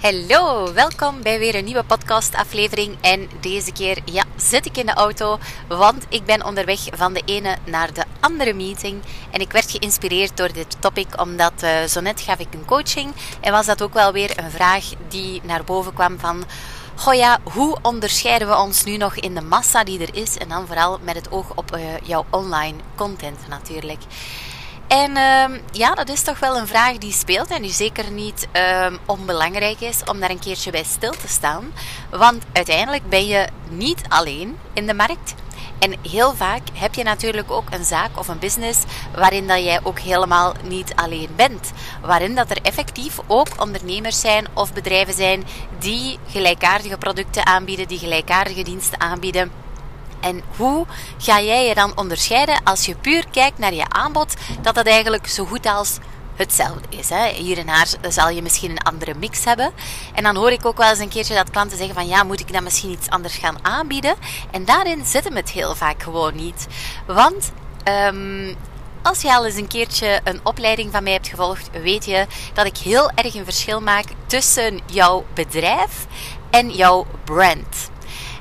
Hallo, welkom bij weer een nieuwe podcastaflevering. En deze keer ja, zit ik in de auto, want ik ben onderweg van de ene naar de andere meeting. En ik werd geïnspireerd door dit topic, omdat uh, zo net gaf ik een coaching. En was dat ook wel weer een vraag die naar boven kwam van... Goh ja, hoe onderscheiden we ons nu nog in de massa die er is? En dan vooral met het oog op uh, jouw online content natuurlijk. En uh, ja, dat is toch wel een vraag die speelt en die zeker niet uh, onbelangrijk is om daar een keertje bij stil te staan. Want uiteindelijk ben je niet alleen in de markt. En heel vaak heb je natuurlijk ook een zaak of een business waarin dat jij ook helemaal niet alleen bent. Waarin dat er effectief ook ondernemers zijn of bedrijven zijn die gelijkaardige producten aanbieden, die gelijkaardige diensten aanbieden en hoe ga jij je dan onderscheiden als je puur kijkt naar je aanbod, dat dat eigenlijk zo goed als hetzelfde is. Hè? Hier en daar zal je misschien een andere mix hebben. En dan hoor ik ook wel eens een keertje dat klanten zeggen van ja, moet ik dan misschien iets anders gaan aanbieden? En daarin zit hem het heel vaak gewoon niet. Want um, als je al eens een keertje een opleiding van mij hebt gevolgd, weet je dat ik heel erg een verschil maak tussen jouw bedrijf en jouw brand.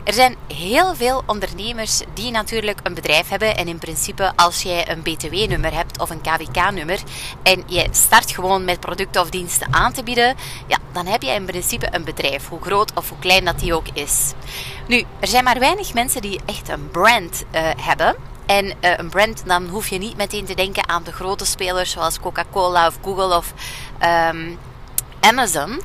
Er zijn heel veel ondernemers die natuurlijk een bedrijf hebben. En in principe, als jij een BTW-nummer hebt of een KVK-nummer en je start gewoon met producten of diensten aan te bieden, ja, dan heb je in principe een bedrijf, hoe groot of hoe klein dat die ook is. Nu, er zijn maar weinig mensen die echt een brand uh, hebben. En uh, een brand, dan hoef je niet meteen te denken aan de grote spelers zoals Coca-Cola of Google of um, Amazon.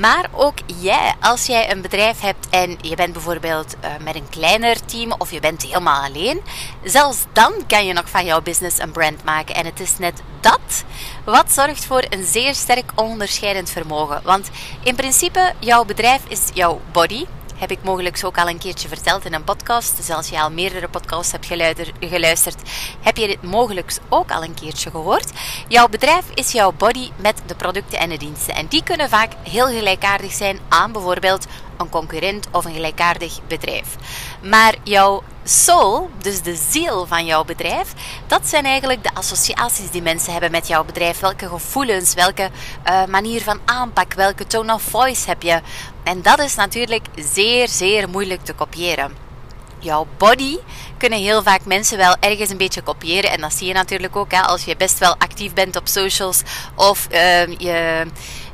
Maar ook jij, als jij een bedrijf hebt en je bent bijvoorbeeld uh, met een kleiner team of je bent helemaal alleen, zelfs dan kan je nog van jouw business een brand maken. En het is net dat wat zorgt voor een zeer sterk onderscheidend vermogen. Want in principe, jouw bedrijf is jouw body, heb ik mogelijk ook al een keertje verteld in een podcast. Dus als je al meerdere podcasts hebt geluisterd, heb je dit mogelijk ook al een keertje gehoord. Jouw bedrijf is jouw body met de producten en de diensten. En die kunnen vaak heel gelijkaardig zijn aan bijvoorbeeld een concurrent of een gelijkaardig bedrijf. Maar jouw soul, dus de ziel van jouw bedrijf, dat zijn eigenlijk de associaties die mensen hebben met jouw bedrijf. Welke gevoelens, welke uh, manier van aanpak, welke tone of voice heb je. En dat is natuurlijk zeer, zeer moeilijk te kopiëren jouw body kunnen heel vaak mensen wel ergens een beetje kopiëren. En dat zie je natuurlijk ook hè, als je best wel actief bent op socials of uh, je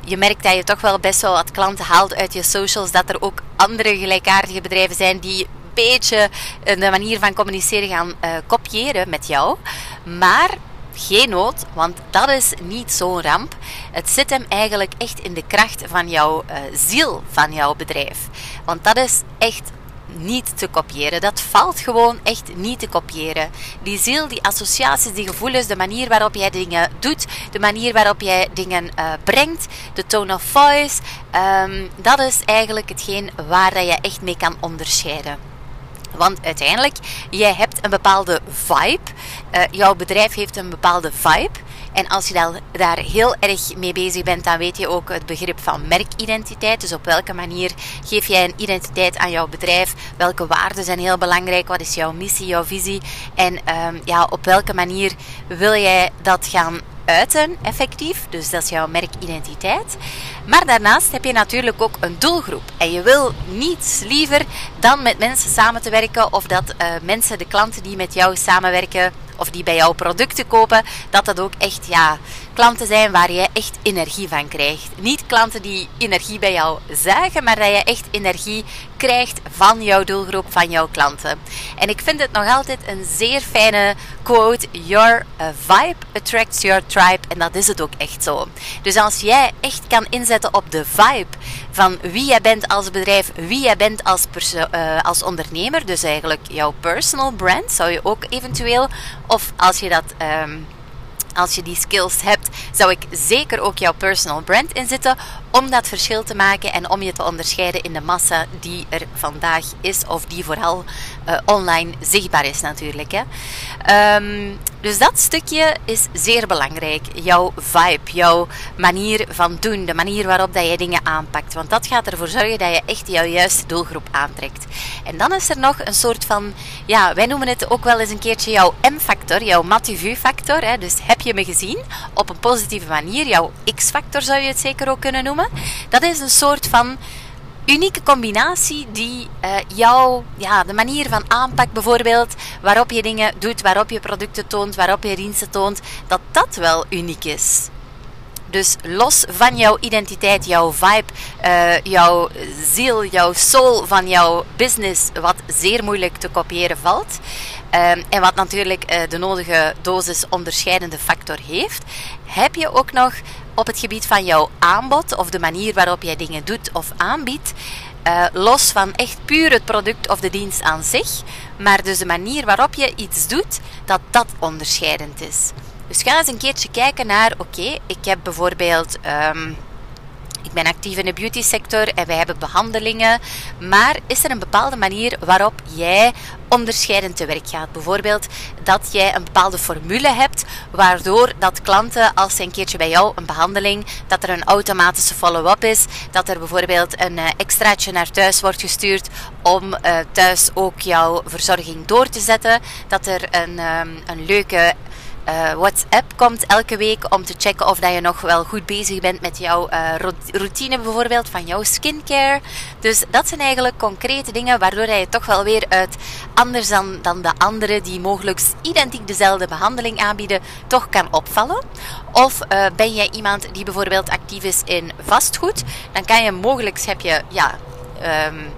je merkt dat je toch wel best wel wat klanten haalt uit je socials. Dat er ook andere gelijkaardige bedrijven zijn die een beetje eh, de manier van communiceren gaan uh, kopiëren met jou. Maar geen nood, want dat is niet zo'n ramp. Het zit hem eigenlijk echt in de kracht van jouw uh, ziel van jouw bedrijf. Want dat is echt niet te kopiëren. Dat valt gewoon echt niet te kopiëren. Die ziel, die associaties, die gevoelens, de manier waarop jij dingen doet, de manier waarop jij dingen uh, brengt, de tone of voice, um, dat is eigenlijk hetgeen waar dat je echt mee kan onderscheiden. Want uiteindelijk, jij hebt een bepaalde vibe. Uh, jouw bedrijf heeft een bepaalde vibe. En als je daar heel erg mee bezig bent, dan weet je ook het begrip van merkidentiteit. Dus op welke manier geef jij een identiteit aan jouw bedrijf? Welke waarden zijn heel belangrijk? Wat is jouw missie, jouw visie? En um, ja, op welke manier wil jij dat gaan effectief. Dus dat is jouw merkidentiteit. Maar daarnaast heb je natuurlijk ook een doelgroep. En je wil niets liever dan met mensen samen te werken of dat uh, mensen, de klanten die met jou samenwerken of die bij jouw producten kopen, dat dat ook echt ja, klanten zijn waar je echt energie van krijgt. Niet klanten die energie bij jou zuigen, maar dat je echt energie krijgt van jouw doelgroep, van jouw klanten. En ik vind het nog altijd een zeer fijne quote: Your uh, vibe attracts your tribe. En dat is het ook echt zo. Dus als jij echt kan inzetten op de vibe van wie jij bent als bedrijf, wie jij bent als, uh, als ondernemer. Dus eigenlijk jouw personal brand zou je ook eventueel, of als je dat. Um, als je die skills hebt, zou ik zeker ook jouw personal brand inzetten om dat verschil te maken en om je te onderscheiden in de massa die er vandaag is of die vooral uh, online zichtbaar is natuurlijk. Hè. Um, dus dat stukje is zeer belangrijk. Jouw vibe, jouw manier van doen, de manier waarop dat je dingen aanpakt. Want dat gaat ervoor zorgen dat je echt jouw juiste doelgroep aantrekt. En dan is er nog een soort van, ja, wij noemen het ook wel eens een keertje jouw M-factor, jouw Mathieu-factor. Dus heb je me gezien op een positieve manier, jouw X-factor zou je het zeker ook kunnen noemen. Dat is een soort van unieke combinatie die uh, jou, ja, de manier van aanpak bijvoorbeeld, waarop je dingen doet, waarop je producten toont, waarop je diensten toont, dat dat wel uniek is. Dus los van jouw identiteit, jouw vibe, uh, jouw ziel, jouw soul van jouw business, wat zeer moeilijk te kopiëren valt. Uh, en wat natuurlijk de nodige dosis onderscheidende factor heeft, heb je ook nog op het gebied van jouw aanbod of de manier waarop jij dingen doet of aanbiedt. Uh, los van echt puur het product of de dienst aan zich, maar dus de manier waarop je iets doet, dat dat onderscheidend is. Dus ga eens een keertje kijken naar, oké, ik heb bijvoorbeeld um, ik ben actief in de beauty sector en wij hebben behandelingen. Maar is er een bepaalde manier waarop jij onderscheidend te werk gaat? Bijvoorbeeld dat jij een bepaalde formule hebt waardoor dat klanten als ze een keertje bij jou een behandeling, dat er een automatische follow-up is, dat er bijvoorbeeld een eh, extraatje naar thuis wordt gestuurd om uh, thuis ook jouw verzorging door te zetten, dat er een, um, een leuke uh, WhatsApp komt elke week om te checken of dat je nog wel goed bezig bent met jouw uh, routine bijvoorbeeld van jouw skincare. Dus dat zijn eigenlijk concrete dingen waardoor je toch wel weer uit anders dan, dan de anderen die mogelijk identiek dezelfde behandeling aanbieden, toch kan opvallen. Of uh, ben jij iemand die bijvoorbeeld actief is in vastgoed, dan kan je mogelijk heb je ja. Um,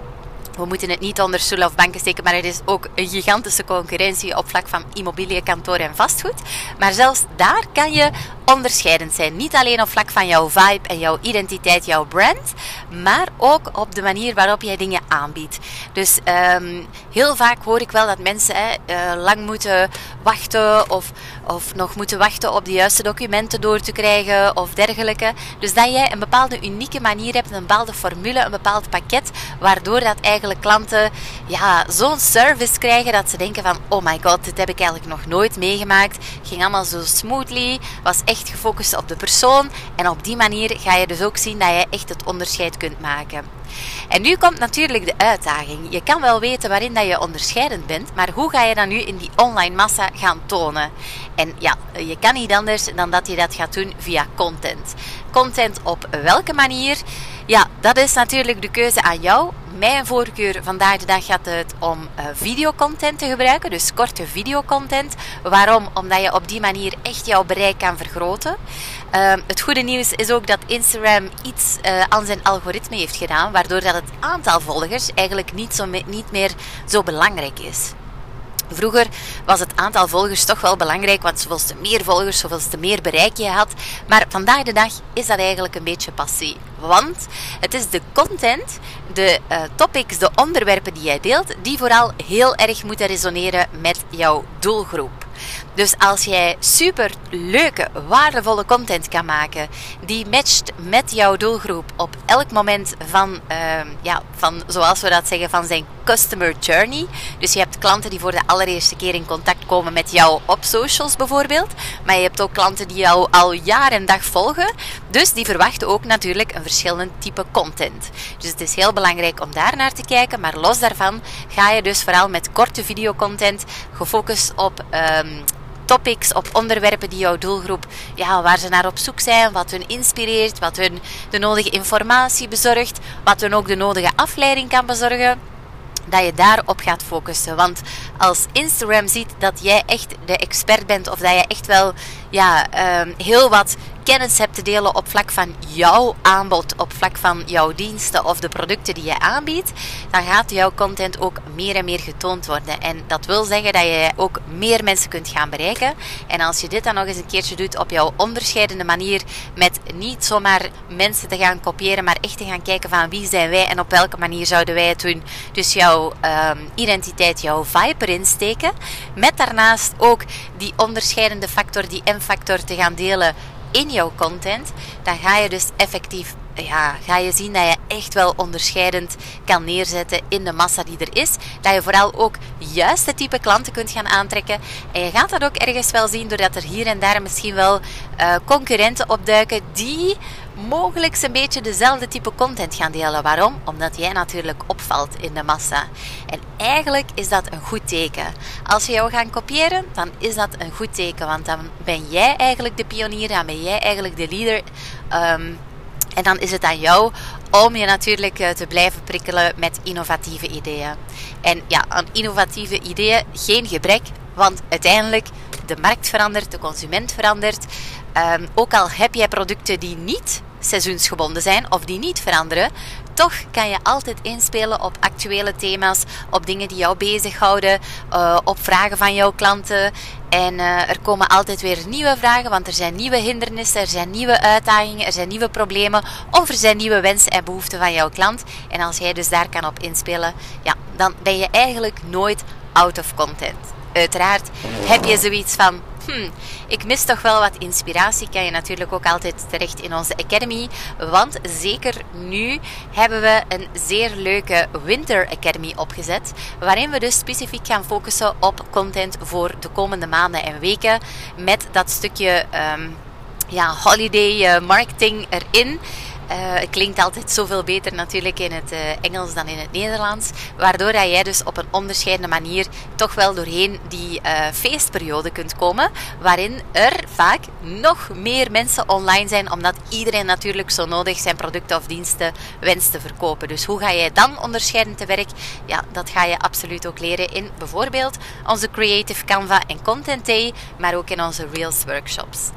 we moeten het niet onder stoelen of banken steken, maar er is ook een gigantische concurrentie op vlak van immobiliën, kantoor en vastgoed. Maar zelfs daar kan je onderscheidend zijn. Niet alleen op vlak van jouw vibe en jouw identiteit, jouw brand, maar ook op de manier waarop jij dingen aanbiedt. Dus um, heel vaak hoor ik wel dat mensen hè, uh, lang moeten wachten of, of nog moeten wachten op de juiste documenten door te krijgen of dergelijke. Dus dat jij een bepaalde unieke manier hebt, een bepaalde formule, een bepaald pakket, waardoor dat eigenlijk klanten ja, zo'n service krijgen dat ze denken van oh my god, dit heb ik eigenlijk nog nooit meegemaakt. Ging allemaal zo smoothly, was echt gefocust op de persoon. En op die manier ga je dus ook zien dat je echt het onderscheid kunt maken. En nu komt natuurlijk de uitdaging. Je kan wel weten waarin dat je onderscheidend bent, maar hoe ga je dat nu in die online massa gaan tonen? En ja, je kan niet anders dan dat je dat gaat doen via content. Content op welke manier? Ja, dat is natuurlijk de keuze aan jou. Mijn voorkeur vandaag de dag gaat het om uh, videocontent te gebruiken, dus korte videocontent. Waarom? Omdat je op die manier echt jouw bereik kan vergroten. Uh, het goede nieuws is ook dat Instagram iets uh, aan zijn algoritme heeft gedaan, waardoor dat het aantal volgers eigenlijk niet, zo niet meer zo belangrijk is. Vroeger was het aantal volgers toch wel belangrijk, want zoveel te meer volgers, zoveel te meer bereik je had. Maar vandaag de dag is dat eigenlijk een beetje passé. Want het is de content, de uh, topics, de onderwerpen die jij deelt, die vooral heel erg moeten resoneren met jouw doelgroep. Dus als jij super leuke, waardevolle content kan maken die matcht met jouw doelgroep op elk moment van, uh, ja, van, zoals we dat zeggen, van zijn customer journey. Dus je hebt klanten die voor de allereerste keer in contact komen met jou op socials bijvoorbeeld. Maar je hebt ook klanten die jou al jaar en dag volgen. Dus die verwachten ook natuurlijk een verschillend type content. Dus het is heel belangrijk om daar naar te kijken. Maar los daarvan ga je dus vooral met korte videocontent gefocust op um, topics, op onderwerpen die jouw doelgroep, ja, waar ze naar op zoek zijn, wat hun inspireert, wat hun de nodige informatie bezorgt, wat hun ook de nodige afleiding kan bezorgen dat je daarop gaat focussen. Want als Instagram ziet dat jij echt de expert bent of dat je echt wel ja, um, heel wat kennis hebt te delen op vlak van jouw aanbod, op vlak van jouw diensten of de producten die je aanbiedt, dan gaat jouw content ook meer en meer getoond worden. En dat wil zeggen dat je ook meer mensen kunt gaan bereiken. En als je dit dan nog eens een keertje doet op jouw onderscheidende manier, met niet zomaar mensen te gaan kopiëren, maar echt te gaan kijken van wie zijn wij en op welke manier zouden wij het doen. Dus jouw um, identiteit, jouw vibe erin steken. Met daarnaast ook die onderscheidende factor, die M-factor te gaan delen in jouw content, dan ga je dus effectief ja, ga je zien dat je echt wel onderscheidend kan neerzetten in de massa die er is. Dat je vooral ook juist het type klanten kunt gaan aantrekken. En je gaat dat ook ergens wel zien doordat er hier en daar misschien wel uh, concurrenten opduiken die mogelijk een beetje dezelfde type content gaan delen. Waarom? Omdat jij natuurlijk opvalt in de massa. En eigenlijk is dat een goed teken. Als je jou gaat kopiëren, dan is dat een goed teken. Want dan ben jij eigenlijk de pionier, dan ben jij eigenlijk de leader. Um, en dan is het aan jou om je natuurlijk eh, te blijven prikkelen met innovatieve ideeën. En ja, aan innovatieve ideeën geen gebrek, want uiteindelijk de markt verandert, de consument verandert. Um, ook al heb jij producten die niet seizoensgebonden zijn of die niet veranderen, toch kan je altijd inspelen op actuele thema's, op dingen die jou bezighouden, uh, op vragen van jouw klanten. En uh, er komen altijd weer nieuwe vragen, want er zijn nieuwe hindernissen, er zijn nieuwe uitdagingen, er zijn nieuwe problemen of er zijn nieuwe wensen en behoeften van jouw klant. En als jij dus daar kan op inspelen, ja, dan ben je eigenlijk nooit out of content. Uiteraard heb je zoiets van hmm, ik mis toch wel wat inspiratie, kan je natuurlijk ook altijd terecht in onze Academy. Want zeker nu hebben we een zeer leuke Winter Academy opgezet. Waarin we dus specifiek gaan focussen op content voor de komende maanden en weken. Met dat stukje um, ja, holiday eh, marketing erin. Uh, het klinkt altijd zoveel beter natuurlijk in het uh, Engels dan in het Nederlands. Waardoor dat jij dus op een onderscheidende manier toch wel doorheen die uh, feestperiode kunt komen. Waarin er vaak nog meer mensen online zijn. Omdat iedereen natuurlijk zo nodig zijn producten of diensten wenst te verkopen. Dus hoe ga jij dan onderscheidend te werk? Ja, dat ga je absoluut ook leren in bijvoorbeeld onze Creative Canva en Content Day. Maar ook in onze Reels workshops.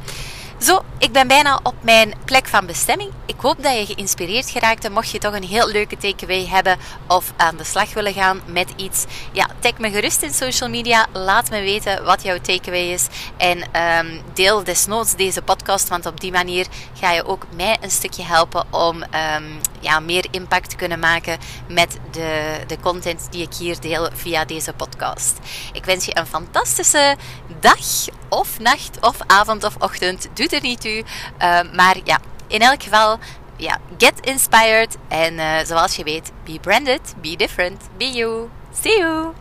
Zo, ik ben bijna op mijn plek van bestemming. Ik hoop dat je geïnspireerd geraakt en mocht je toch een heel leuke takeaway hebben of aan de slag willen gaan met iets, ja, tag me gerust in social media. Laat me weten wat jouw takeaway is en um, deel desnoods deze podcast, want op die manier ga je ook mij een stukje helpen om um, ja, meer impact kunnen maken met de, de content die ik hier deel via deze podcast. Ik wens je een fantastische dag of nacht of avond of ochtend. Doet er niet toe. Uh, maar ja, in elk geval, ja, get inspired. En uh, zoals je weet, be branded, be different, be you. See you!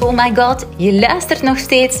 Oh my god, je luistert nog steeds